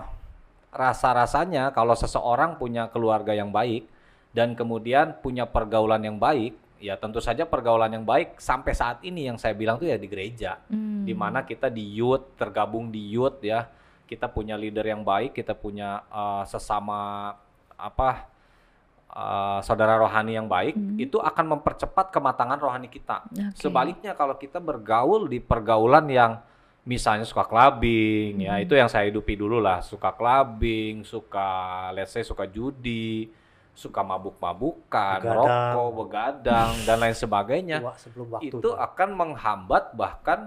rasa-rasanya kalau seseorang punya keluarga yang baik dan kemudian punya pergaulan yang baik, ya tentu saja pergaulan yang baik sampai saat ini yang saya bilang tuh ya di gereja, Hmm. di mana kita di youth tergabung di youth ya, kita punya leader yang baik, kita punya eh, sesama apa eh, saudara rohani yang baik, Hmm. itu akan mempercepat kematangan rohani kita. Oke. Sebaliknya kalau kita bergaul di pergaulan yang misalnya suka clubbing ya Mhm. itu yang saya hidupi dulu lah suka clubbing suka let's say suka judi suka mabuk-mabukan merokok begadang dan lain sebagainya tua sebelum waktu itu akan menghambat bahkan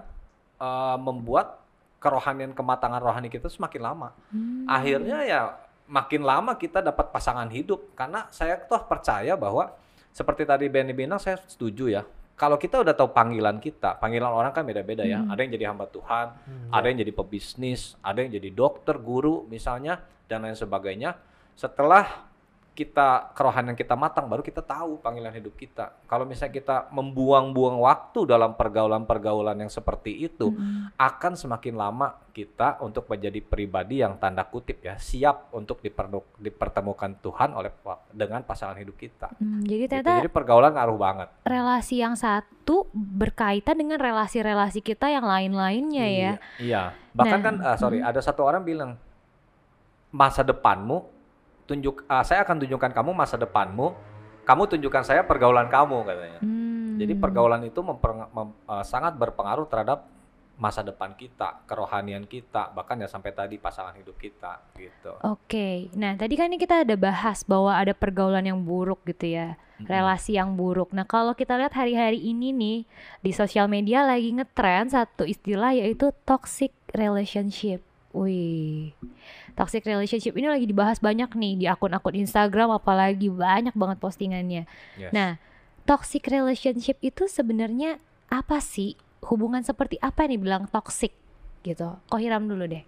eh, membuat kerohanian kematangan rohani kita semakin lama. Hmm. akhirnya ya makin lama kita dapat pasangan hidup. Karena saya toh percaya bahwa seperti tadi Benny bilang saya setuju ya. Kalau kita udah tahu panggilan kita panggilan orang kan beda-beda ya. Hmm. ada yang jadi hamba Tuhan Hmm, ada ya. yang jadi pebisnis ada yang jadi dokter guru misalnya dan lain sebagainya. Setelah kita kerohanian kita matang baru kita tahu panggilan hidup kita kalau misalnya kita membuang-buang waktu dalam pergaulan-pergaulan yang seperti itu Hmm. akan semakin lama kita untuk menjadi pribadi yang tanda kutip ya siap untuk diperdu- dipertemukan Tuhan oleh dengan pasangan hidup kita. Hmm, jadi Gitu. Jadi pergaulan ngaruh banget. relasi yang satu berkaitan dengan relasi-relasi kita yang lain-lainnya ya. Iya. Iya. Bahkan Nah, kan ah, sorry hmm. ada satu orang bilang masa depanmu tunjuk ah, saya akan tunjukkan kamu masa depanmu, kamu tunjukkan saya pergaulan kamu katanya. Hmm. Jadi pergaulan itu memper- mem- ah, sangat berpengaruh terhadap masa depan kita, kerohanian kita, bahkan ya sampai tadi pasangan hidup kita gitu. Oke, nah tadi kan ini kita ada bahas bahwa ada pergaulan yang buruk gitu ya, relasi yang buruk. Nah kalau kita lihat hari-hari ini nih di sosial media lagi ngetren satu istilah yaitu toxic relationship. Wih, toxic relationship ini lagi dibahas banyak nih di akun-akun Instagram, apalagi banyak banget postingannya. Yes. Nah, toxic relationship itu sebenarnya apa sih? hubungan seperti apa nih bilang toxic gitu? Kok Hiram dulu deh.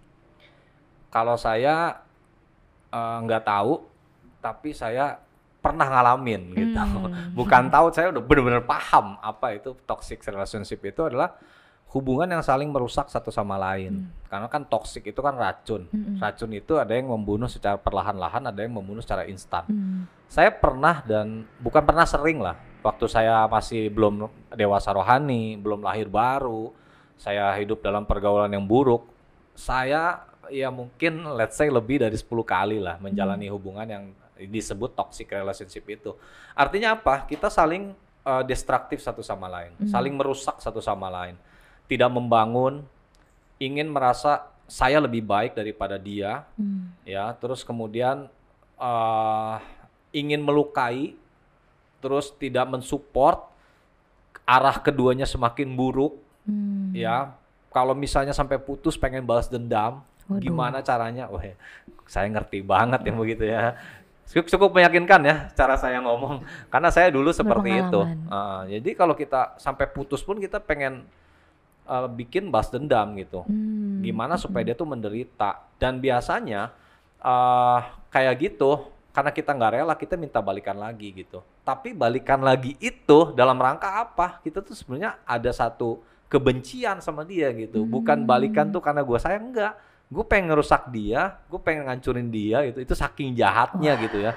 Kalau saya eh, nggak tahu, tapi saya pernah ngalamin gitu. Hmm. Bukan tahu, saya udah bener-bener paham apa itu toxic relationship itu adalah hubungan yang saling merusak satu sama lain. Karena kan toxic itu kan racun. Mm-mm. Racun itu ada yang membunuh secara perlahan-lahan, ada yang membunuh secara instan. Hmm. Saya pernah dan bukan pernah sering lah. Waktu saya masih belum dewasa rohani, belum lahir baru, saya hidup dalam pergaulan yang buruk. Saya ya mungkin let's say lebih dari 10 kali lah menjalani hubungan yang disebut toxic relationship itu. Artinya apa? Kita saling eh, destruktif satu sama lain, Hmm. saling merusak satu sama lain. Tidak membangun, ingin merasa saya lebih baik daripada dia, Hmm. ya terus kemudian eh ingin melukai terus tidak mensupport arah keduanya semakin buruk Hmm. ya kalau misalnya sampai putus pengen balas dendam Waduh. gimana caranya wah saya ngerti banget yang begitu ya cukup, cukup meyakinkan ya cara saya ngomong karena saya dulu seperti itu. Ah, jadi kalau kita sampai putus pun kita pengen eh, bikin balas dendam gitu. Hmm. gimana supaya dia tuh menderita. Dan biasanya eh kayak gitu karena kita nggak rela kita minta balikan lagi gitu. Tapi balikan lagi itu dalam rangka apa? Kita tuh sebenarnya ada satu kebencian sama dia gitu. Bukan balikan tuh karena gue sayang enggak. Gue pengen ngerusak dia gue pengen ngancurin dia gitu. Itu saking jahatnya gitu ya.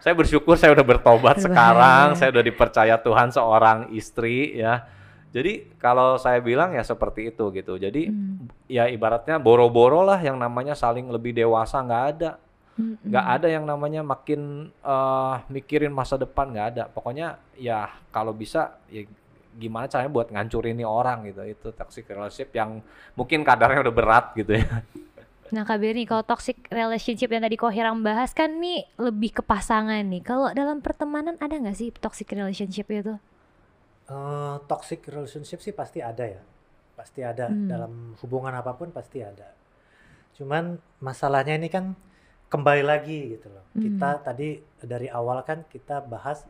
Saya bersyukur saya udah bertobat sekarang saya udah dipercaya Tuhan seorang istri ya jadi kalau saya bilang ya seperti itu gitu jadi Hmm. ya ibaratnya boro-boro lah yang namanya saling lebih dewasa nggak ada Hmm. nggak ada yang namanya makin eh, mikirin masa depan nggak ada pokoknya ya kalau bisa ya gimana caranya buat ngancurin nih orang gitu itu toxic relationship yang mungkin kadarnya udah berat gitu ya Nah Kak Berni, kalau toxic relationship yang tadi kok Hiram bahas kan nih lebih ke pasangan nih. Kalau dalam pertemanan ada nggak sih toxic relationship itu? Eh, toxic relationship sih pasti ada ya, pasti ada Hmm. dalam hubungan apa pun pasti ada. Cuman masalahnya ini kan kembali lagi gitu loh. Hmm. Kita tadi dari awal kan kita bahas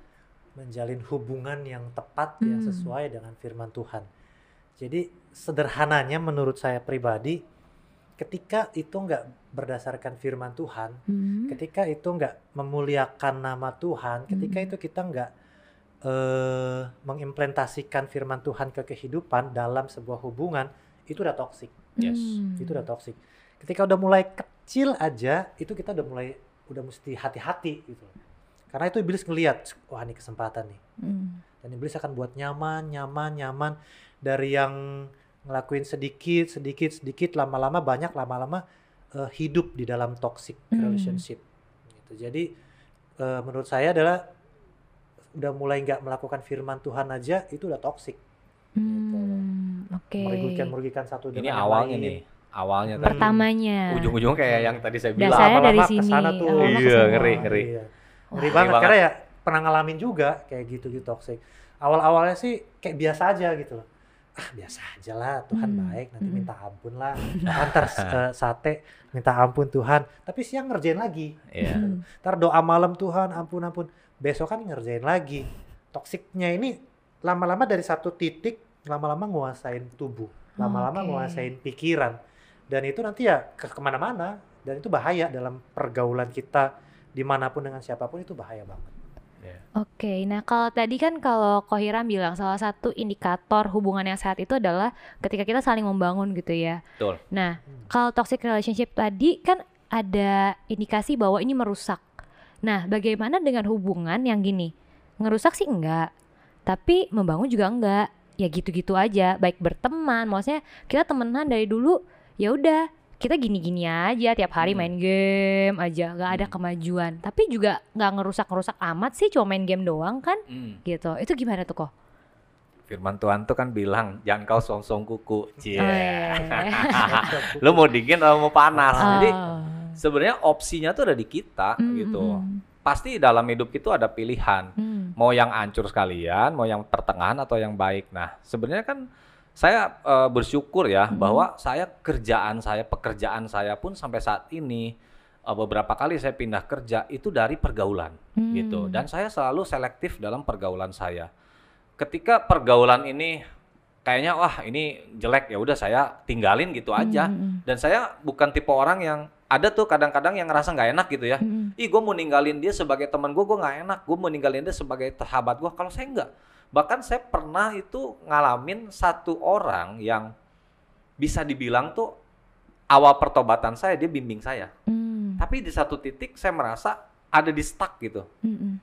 menjalin hubungan yang tepat yang Hmm. sesuai dengan firman Tuhan. Jadi sederhananya menurut saya pribadi, ketika itu nggak berdasarkan firman Tuhan, Hmm. ketika itu nggak memuliakan nama Tuhan, ketika Hmm. itu kita nggak eh, mengimplementasikan firman Tuhan ke kehidupan dalam sebuah hubungan, itu udah toksik, Yes. Hmm. itu udah toksik. Ketika udah mulai kecil aja, itu kita udah mulai udah mesti hati-hati gitu. Karena itu iblis ngelihat, wah ini kesempatan nih. Hmm. Dan iblis akan buat nyaman, nyaman, nyaman dari yang ngelakuin sedikit, sedikit, sedikit, lama-lama banyak, lama-lama eh, hidup di dalam toxic Hmm. relationship. Gitu. Jadi eh, menurut saya adalah udah mulai nggak melakukan firman Tuhan aja itu udah toxic. Hmm. Oke. Merugikan merugikan satu ini dengan yang awalnya lain. nih awalnya Hmm. Pertamanya. ujung-ujung kayak yang tadi saya bilang Dasarnya dari sini. ke sana tuh. awalnya Iya, ngeri, ngeri. Iya. Ngeri banget karena ya pernah ngalamin juga kayak gitu gitu toxic. Awal-awalnya sih kayak biasa aja gitu loh. Ah biasa aja lah Tuhan Hmm, baik nanti hmm. minta ampun lah. Antar sate minta ampun Tuhan. Tapi siang ngerjain lagi. Iya. Hmm. Ntar doa malam Tuhan ampun ampun. Besok kan ngerjain lagi. Toksiknya ini lama-lama dari satu titik lama-lama nguasain tubuh. Lama-lama Oke. nguasain pikiran. Dan itu nanti ya ke ke mana-mana. Dan itu bahaya dalam pergaulan kita di mana pun dengan siapa pun itu bahaya banget. Iya. Oke, nah kalau tadi kan kalau Kohiram bilang salah satu indikator hubungan yang sehat itu adalah ketika kita saling membangun gitu ya. Betul. Nah, Hmm. kalau toxic relationship tadi kan ada indikasi bahwa ini merusak. Nah, bagaimana dengan hubungan yang gini? Ngerusak sih enggak, tapi membangun juga enggak. Ya gitu-gitu aja, baik berteman, maksudnya kita temenan dari dulu, ya udah kita gini-gini aja tiap hari Hmm. main game aja, nggak ada Hmm. kemajuan. Tapi juga nggak ngerusak-ngerusak amat sih, cuma main game doang kan, Hmm. gitu. Itu gimana tuh kok? Firman Tuhan tuh kan bilang jangan kau song-song kuku. Cie. Oh, iya. Lu mau dingin atau mau panas. Jadi Oh. Sebenarnya opsinya tuh ada di kita Hmm, gitu. hmm, Pasti dalam hidup itu ada pilihan. hmm. Mau yang hancur sekalian, mau yang pertengahan atau yang baik. Nah, sebenarnya kan saya eh, bersyukur ya Hmm. bahwa saya kerjaan saya, pekerjaan saya pun sampai saat ini eh, beberapa kali saya pindah kerja itu dari pergaulan Hmm. gitu. Dan saya selalu selektif dalam pergaulan saya. Ketika pergaulan ini kayaknya wah ini jelek ya udah saya tinggalin gitu aja. Mm, mm, Dan saya bukan tipe orang yang ada tuh kadang-kadang yang ngerasa nggak enak gitu ya. mm, mm. Ih, gue mau ninggalin dia sebagai teman gue, gue nggak enak. Gue mau ninggalin dia sebagai sahabat gue. Kalau saya nggak, bahkan saya pernah itu ngalamin satu orang yang bisa dibilang tuh awal pertobatan saya dia bimbing saya. Mm, Tapi di satu titik saya merasa ada di stuck gitu. mm, mm,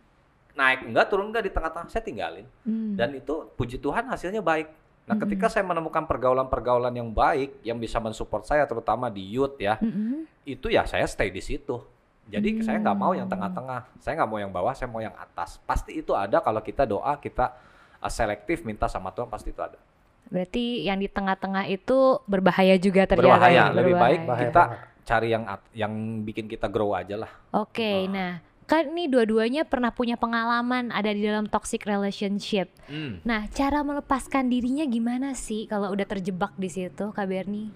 Naik enggak, turun enggak di tengah-tengah saya tinggalin. mm. Dan itu puji Tuhan hasilnya baik. Nah, Mm-mm. ketika saya menemukan pergaulan-pergaulan yang baik yang bisa mensupport saya terutama di youth ya, Mm, mm. itu ya saya stay di situ. Jadi saya nggak mau yang Hmm. tengah-tengah, saya nggak mau yang bawah, saya mau yang atas. Pasti itu ada kalau kita doa, kita uh, selektif minta sama Tuhan pasti itu ada. Berarti yang di tengah-tengah itu berbahaya juga ternyata. Berbahaya, ya? lebih baik Berbahaya. Bahaya kita cari yang yang bikin kita grow aja lah. Oke, Ah. nah kan ini dua-duanya pernah punya pengalaman ada di dalam toxic relationship. Hmm. Nah, cara melepaskan dirinya gimana sih kalau udah terjebak di situ, Kak Berni?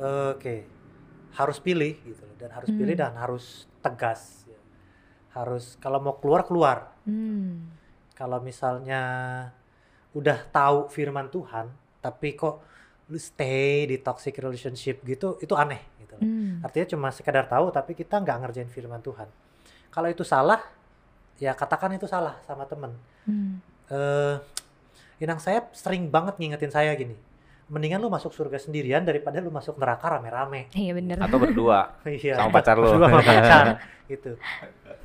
Oke, harus pilih gitu loh. dan harus pilih Hmm. dan harus tegas. ya. Harus kalau mau keluar keluar. Hmm. Kalau misalnya udah tahu firman Tuhan, tapi kok lu stay di toxic relationship gitu, itu aneh gitu. Hmm. Artinya cuma sekedar tahu tapi kita nggak ngerjain firman Tuhan. Kalau itu salah, ya katakan itu salah sama temen. Hmm. eh Inang saya sering banget ngingetin saya gini. Mendingan lu masuk surga sendirian daripada lu masuk neraka rame-rame. Iya bener. Atau berdua Iya. sama pacar lu. Berdua sama pacar gitu.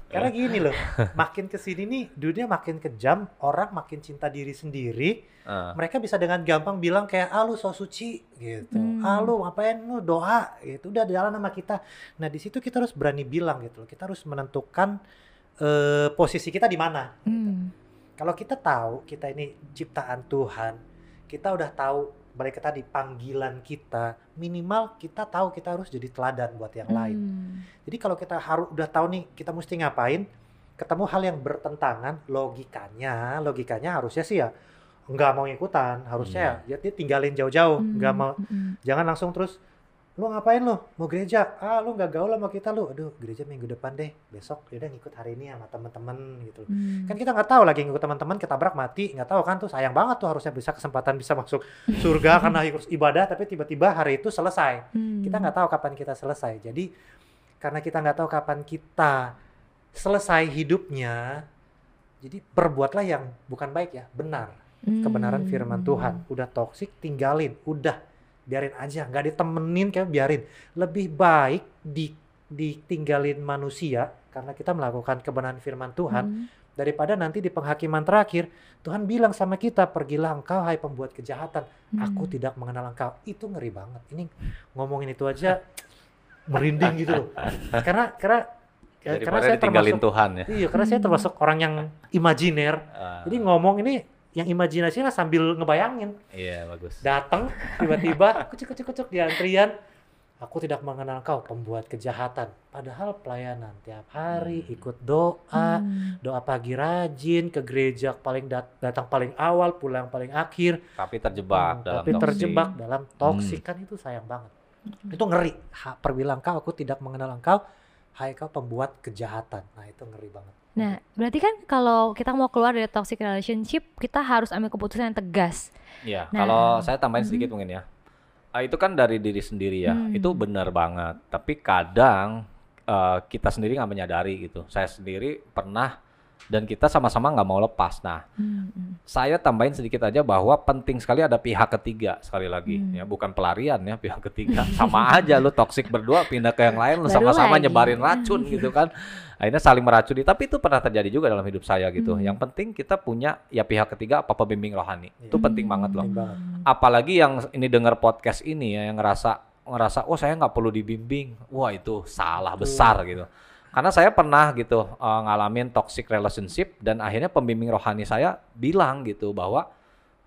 Karena gini loh, makin ke sini nih dunia makin kejam, orang makin cinta diri sendiri. Eh, Mereka bisa dengan gampang bilang kayak, ah lu so suci gitu. Hmm. Ah lu ngapain lu doa gitu. Udah jalan sama kita. Nah di situ kita harus berani bilang gitu loh. Kita harus menentukan eh, posisi kita di mana. gitu. Hmm. Kalau kita tahu kita ini ciptaan Tuhan, kita udah tahu balik ke tadi panggilan kita, minimal kita tahu kita harus jadi teladan buat yang lain. Hmm. Jadi kalau kita harus udah tahu nih kita mesti ngapain, ketemu hal yang bertentangan, logikanya, logikanya harusnya sih ya nggak mau ikutan, harusnya ya dia tinggalin jauh-jauh, nggak Hmm. mau, Hmm. jangan langsung terus lu ngapain lu? Mau gereja? Ah lu nggak gaul sama kita lu. Aduh gereja minggu depan deh. Besok yaudah ngikut hari ini sama teman-teman gitu. Hmm. kan kita nggak tahu lagi ngikut teman-teman ketabrak mati. Nggak tahu kan tuh sayang banget tuh harusnya bisa kesempatan bisa masuk surga karena ikut ibadah tapi tiba-tiba hari itu selesai. Hmm. kita nggak tahu kapan kita selesai. Jadi karena kita nggak tahu kapan kita selesai hidupnya jadi perbuatlah yang bukan baik ya benar. Kebenaran firman Hmm. Tuhan. Udah toksik tinggalin. Udah biarin aja nggak ditemenin kayak biarin lebih baik di ditinggalin manusia karena kita melakukan kebenaran firman Tuhan Hmm. daripada nanti di penghakiman terakhir Tuhan bilang sama kita pergilah engkau hai pembuat kejahatan aku Hmm. tidak mengenal engkau itu ngeri banget ini ngomongin itu aja merinding gitu loh karena karena karena Daripada saya ditinggalin termasuk Tuhan ya. iya karena saya Hmm. termasuk orang yang imajiner Ah, jadi ngomong ini yang imajinasinya sambil ngebayangin. Iya bagus. datang tiba-tiba kucuk kucuk kucuk di antrian. Aku tidak mengenal kau pembuat kejahatan. Padahal pelayanan tiap hari Hmm. ikut doa Hmm. doa pagi rajin ke gereja paling dat- datang paling awal pulang paling akhir. Tapi terjebak Hmm, dalam tapi toksik. terjebak dalam toksik. Kan itu sayang banget. Itu ngeri. Ha, perbilang kau aku tidak mengenal engkau hai kau pembuat kejahatan nah itu ngeri banget Nah, berarti kan kalau kita mau keluar dari toxic relationship, kita harus ambil keputusan yang tegas. Iya, Nah. kalau saya tambahin Mhm. sedikit mungkin ya. Ah, itu kan dari diri sendiri ya. Hmm. Itu benar banget. Tapi kadang eh, kita sendiri nggak menyadari gitu. Saya sendiri pernah dan kita sama-sama nggak mau lepas. Nah, Hmm, hmm. saya tambahin sedikit aja bahwa penting sekali ada pihak ketiga sekali lagi Hmm. ya, bukan pelarian ya pihak ketiga. Sama aja lu toksik berdua pindah ke yang lain lu sama-sama nyebarin racun gitu kan. Akhirnya saling meracuni. Tapi itu pernah terjadi juga dalam hidup saya gitu. Hmm. Yang penting kita punya ya pihak ketiga apa pembimbing rohani. Itu Iya. penting banget loh Penting banget. apalagi yang ini dengar podcast ini ya yang ngerasa ngerasa oh saya nggak perlu dibimbing wah itu salah besar gitu karena saya pernah gitu eh, ngalamin toxic relationship dan akhirnya pembimbing rohani saya bilang gitu bahwa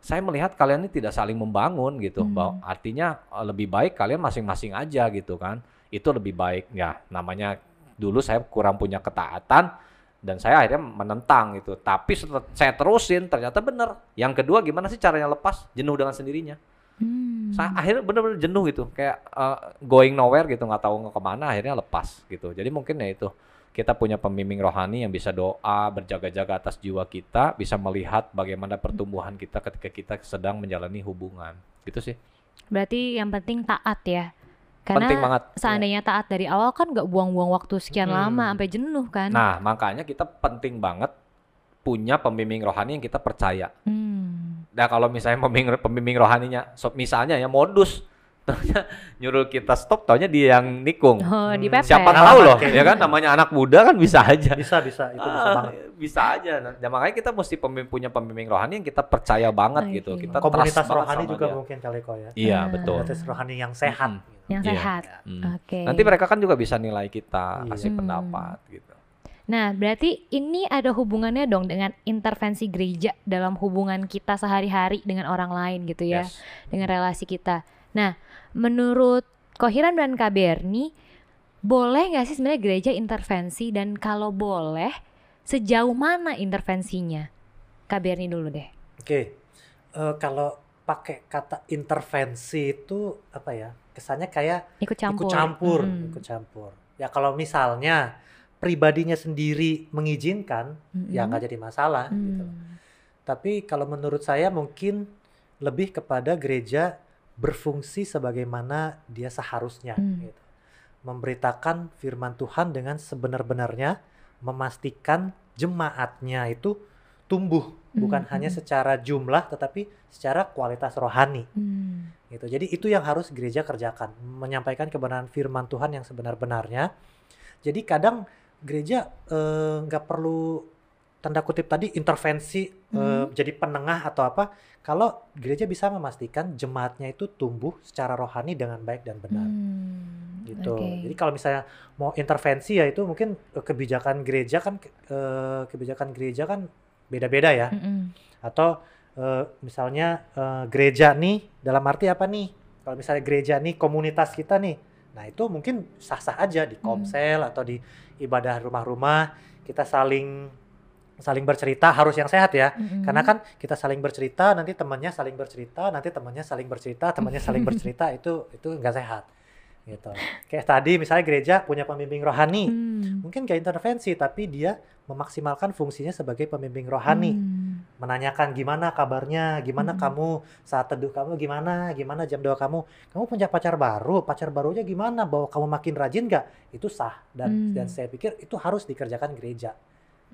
saya melihat kalian ini tidak saling membangun gitu Hmm. bahwa artinya eh, lebih baik kalian masing-masing aja gitu kan. Itu lebih baik. Ya namanya dulu saya kurang punya ketaatan dan saya akhirnya menentang gitu. Tapi saya terusin ternyata benar. Yang kedua gimana sih caranya lepas? Jenuh dengan sendirinya Hmm. akhirnya bener-bener jenuh gitu kayak uh, going nowhere gitu nggak tahu nggak ke mana akhirnya lepas gitu jadi mungkin ya itu kita punya pembimbing rohani yang bisa doa, berjaga-jaga atas jiwa kita, bisa melihat bagaimana pertumbuhan kita ketika kita sedang menjalani hubungan. Gitu sih. Berarti yang penting taat ya. Karena Penting banget. seandainya taat dari awal kan nggak buang-buang waktu sekian Hmm. lama sampai jenuh kan. Nah, makanya kita penting banget punya pembimbing rohani yang kita percaya. Hmm. Nah, kalau misalnya pembimbing, pembimbing rohaninya, so, misalnya ya modus, taunya nyuruh kita stop, taunya dia yang nikung. Oh, Hmm. dipepet. Siapa Alamat tahu loh, ya kan namanya anak muda kan bisa aja. Bisa bisa itu bisa Ah, banget. bisa aja. Nah, makanya kita mesti pembimbing, punya pembimbing rohani yang kita percaya banget Oke. gitu. Kita Komunitas rohani juga dia. mungkin kali kok ya. Iya, Ah. betul. Komunitas rohani yang sehat. Gitu. Yang Iya. sehat. Hmm. Oke. Nanti mereka kan juga bisa nilai kita, Iya. kasih Hmm. pendapat gitu. Nah, berarti ini ada hubungannya dong dengan intervensi gereja dalam hubungan kita sehari-hari dengan orang lain gitu ya, Yes. dengan relasi kita. Nah, menurut Kohiran dan Kak Berni, boleh nggak sih sebenarnya gereja intervensi dan kalau boleh, sejauh mana intervensinya? Kak Berni dulu deh. Oke. Eh, kalau pakai kata intervensi itu apa ya? Kesannya kayak Ikut campur. ikut campur, Mm-mm. ikut campur. Ya kalau misalnya pribadinya sendiri mengizinkan, ya Mm-mm. nggak jadi masalah Hmm. gitu. Tapi kalau menurut saya mungkin lebih kepada gereja berfungsi sebagaimana dia seharusnya Hmm. gitu. Memberitakan firman Tuhan dengan sebenar-benarnya, memastikan jemaatnya itu tumbuh bukan Hmm, hanya hmm. secara jumlah tetapi secara kualitas rohani Hmm. gitu. Jadi itu yang harus gereja kerjakan, menyampaikan kebenaran firman Tuhan yang sebenar-benarnya. Jadi kadang gereja eh, nggak perlu tanda kutip tadi intervensi eh, Mhm. jadi penengah atau apa. Kalau gereja bisa memastikan jemaatnya itu tumbuh secara rohani dengan baik dan benar Hmm, gitu. oke. Jadi kalau misalnya mau intervensi ya itu mungkin eh, kebijakan gereja kan eh, kebijakan gereja kan beda-beda ya Mm-mm. atau eh, misalnya gereja nih dalam arti apa nih kalau misalnya gereja nih komunitas kita nih nah itu mungkin sah-sah aja di Hmm. komsel atau di ibadah rumah-rumah kita saling saling bercerita harus yang sehat ya Mm-mm. karena kan kita saling bercerita nanti temannya saling bercerita nanti temannya saling bercerita temannya saling bercerita itu itu nggak sehat gitu kayak tadi misalnya gereja punya pembimbing rohani Hmm. mungkin gak intervensi tapi dia memaksimalkan fungsinya sebagai pembimbing rohani Hmm. Menanyakan gimana kabarnya, gimana Mm. kamu saat teduh kamu gimana, gimana jam doa kamu, kamu punya pacar baru, pacar barunya gimana, bahwa kamu makin rajin nggak, itu sah dan Mm. dan saya pikir itu harus dikerjakan gereja.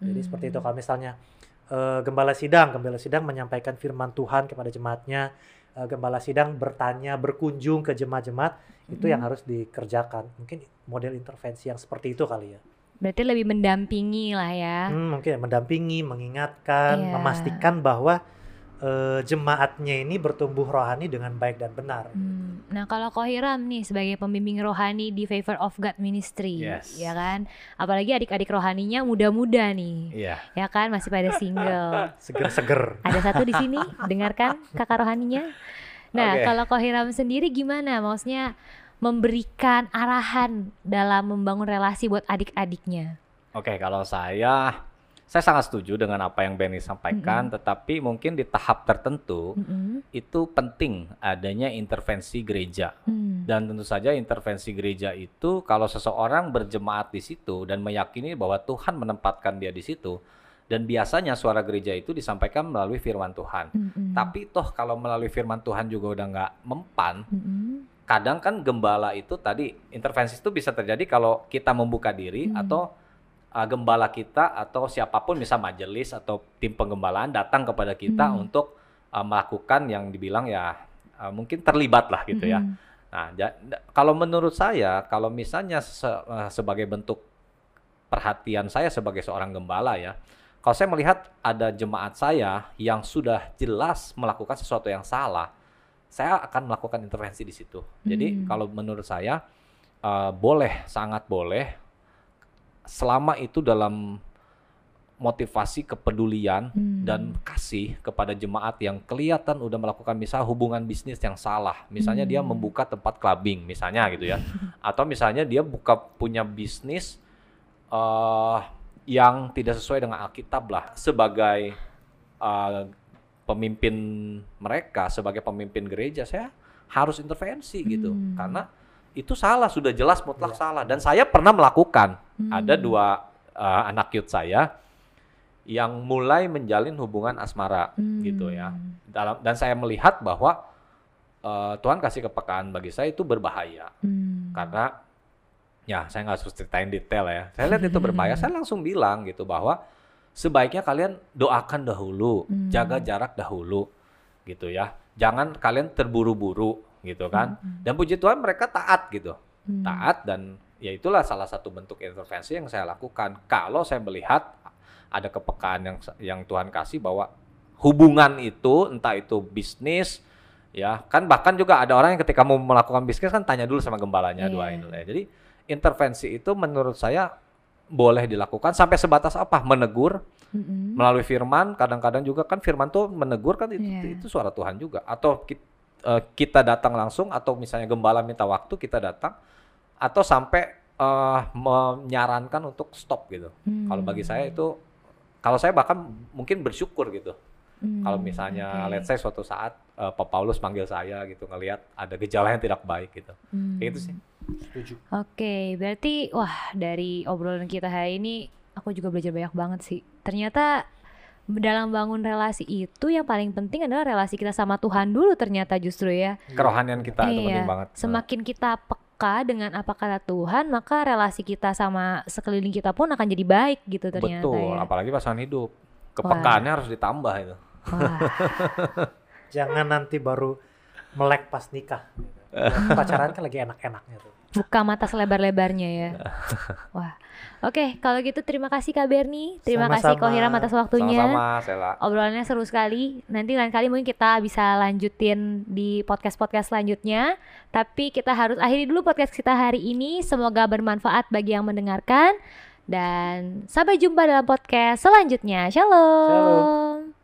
Jadi Hmm. seperti itu kalau misalnya eh, gembala sidang, gembala sidang menyampaikan firman Tuhan kepada jemaatnya, eh, gembala sidang bertanya, berkunjung ke jemaat-jemaat, itu yang Mm. harus dikerjakan. Mungkin model intervensi yang seperti itu kali ya. Berarti lebih mendampingi lah ya. Hmm, mungkin mendampingi, mengingatkan, Iya. memastikan bahwa eh, jemaatnya ini bertumbuh rohani dengan baik dan benar. Hmm, Nah kalau Kohiram nih sebagai pembimbing rohani di Favor of God Ministry, Yes. ya kan? Apalagi adik-adik rohaninya muda-muda nih, Iya. ya kan? Masih pada single. Seger-seger. Ada satu di sini, dengarkan kakak rohaninya. Nah Oke. kalau Kohiram sendiri gimana? Maksudnya memberikan arahan dalam membangun relasi buat adik-adiknya. Oke, kalau saya saya sangat setuju dengan apa yang Benny sampaikan, tetapi mungkin di tahap tertentu Mm-mm. itu penting adanya intervensi gereja. Hmm. Dan tentu saja intervensi gereja itu kalau seseorang berjemaat di situ dan meyakini bahwa Tuhan menempatkan dia di situ dan biasanya suara gereja itu disampaikan melalui firman Tuhan. Mm-mm. Tapi toh kalau melalui firman Tuhan juga udah nggak mempan, Mm-mm. Kadang kan gembala itu tadi intervensi itu bisa terjadi kalau kita membuka diri Hmm. atau uh, gembala kita atau siapa pun bisa majelis atau tim penggembalaan datang kepada kita Hmm. untuk uh, melakukan yang dibilang ya uh, mungkin terlibat lah gitu ya. Mm-mm. Nah, ja- da- kalau menurut saya kalau misalnya se- uh, sebagai bentuk perhatian saya sebagai seorang gembala ya, kalau saya melihat ada jemaat saya yang sudah jelas melakukan sesuatu yang salah, saya akan melakukan intervensi di situ. Jadi Hmm. kalau menurut saya uh, boleh, sangat boleh, selama itu dalam motivasi kepedulian Hmm. dan kasih kepada jemaat yang kelihatan udah melakukan misal hubungan bisnis yang salah. Misalnya dia Hmm. membuka tempat clubbing misalnya gitu ya. Atau misalnya dia buka punya bisnis eh yang tidak sesuai dengan Alkitab lah sebagai eh, pemimpin mereka sebagai pemimpin gereja saya harus intervensi gitu. Hmm. Karena itu salah sudah jelas mutlak Iya. salah dan saya pernah melakukan Hmm. ada dua eh, anak youth saya yang mulai menjalin hubungan asmara Hmm. gitu ya. Dalam dan saya melihat bahwa eh, Tuhan kasih kepekaan bagi saya itu berbahaya Hmm. karena ya saya nggak harus ceritain detail ya. Saya lihat itu berbahaya, saya langsung bilang gitu bahwa sebaiknya kalian doakan dahulu, Hmm. jaga jarak dahulu gitu ya. Jangan kalian terburu-buru gitu kan. Dan puji Tuhan mereka taat gitu. Hmm. Taat dan ya itulah salah satu bentuk intervensi yang saya lakukan. Kalau saya melihat ada kepekaan yang yang Tuhan kasih bahwa hubungan itu entah itu bisnis ya kan bahkan juga ada orang yang ketika mau melakukan bisnis kan tanya dulu sama gembalanya Iya. doain dulu ya. Jadi intervensi itu menurut saya boleh dilakukan sampai sebatas apa? Menegur Mm-mm. melalui firman. Kadang-kadang juga kan firman tuh menegur kan itu, Iya. itu suara Tuhan juga. Atau ki- eh, kita datang langsung atau misalnya gembala minta waktu kita datang atau sampai eh, menyarankan untuk stop gitu. Hmm. Kalau bagi saya itu kalau saya bahkan mungkin bersyukur gitu. Hmm, Kalau misalnya oke. let's say suatu saat eh, Pak Paulus manggil saya gitu ngelihat ada gejala yang tidak baik gitu. Hmm. Kayak gitu sih. Setuju. Oke, berarti wah dari obrolan kita hari ini aku juga belajar banyak banget sih. Ternyata dalam bangun relasi itu yang paling penting adalah relasi kita sama Tuhan dulu ternyata justru ya. Kerohanian kita itu penting Iya, banget. Semakin kita peka dengan apa kata Tuhan, maka relasi kita sama sekeliling kita pun akan jadi baik gitu ternyata Betul, ya. apalagi pasangan hidup. Kepekaannya harus ditambah itu. Wah, Jangan nanti baru melek pas nikah. Pacaran kan lagi enak-enaknya tuh. Buka mata selebar-lebarnya ya. Wah. Oke, kalau gitu terima kasih Kak Berni. Terima kasih Sama-sama. Kohiram atas waktunya. Sama-sama, Sela. Obrolannya seru sekali. Nanti lain kali mungkin kita bisa lanjutin di podcast-podcast selanjutnya. Tapi kita harus akhiri dulu podcast kita hari ini. Semoga bermanfaat bagi yang mendengarkan. Dan sampai jumpa dalam podcast selanjutnya. Shalom. Shalom.